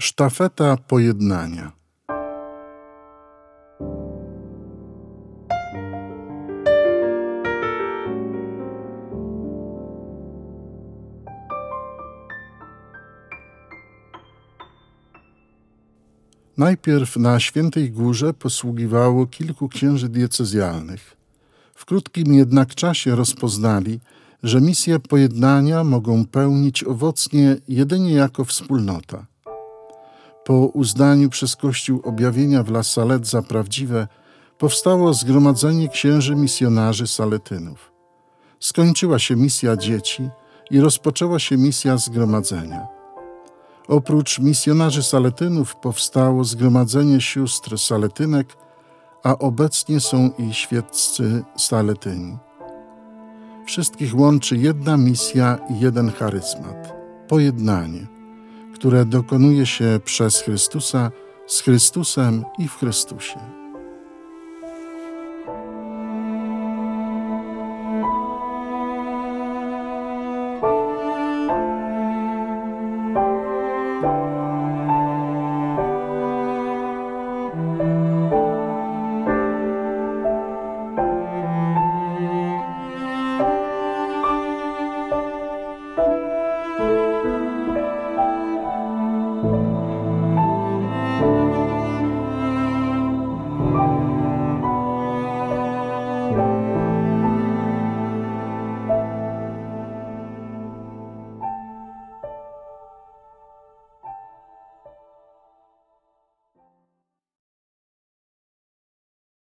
Sztafeta pojednania. Najpierw na Świętej Górze posługiwało kilku księży diecezjalnych. W krótkim jednak czasie rozpoznali, że misję pojednania mogą pełnić owocnie jedynie jako wspólnota. Po uznaniu przez Kościół objawienia w La Salette za prawdziwe, powstało Zgromadzenie Księży Misjonarzy Saletynów. Skończyła się misja dzieci i rozpoczęła się misja zgromadzenia. Oprócz misjonarzy Saletynów powstało Zgromadzenie Sióstr Saletynek, a obecnie są i świeccy Saletyni. Wszystkich łączy jedna misja i jeden charyzmat pojednanie, które dokonuje się przez Chrystusa, z Chrystusem i w Chrystusie. thank you.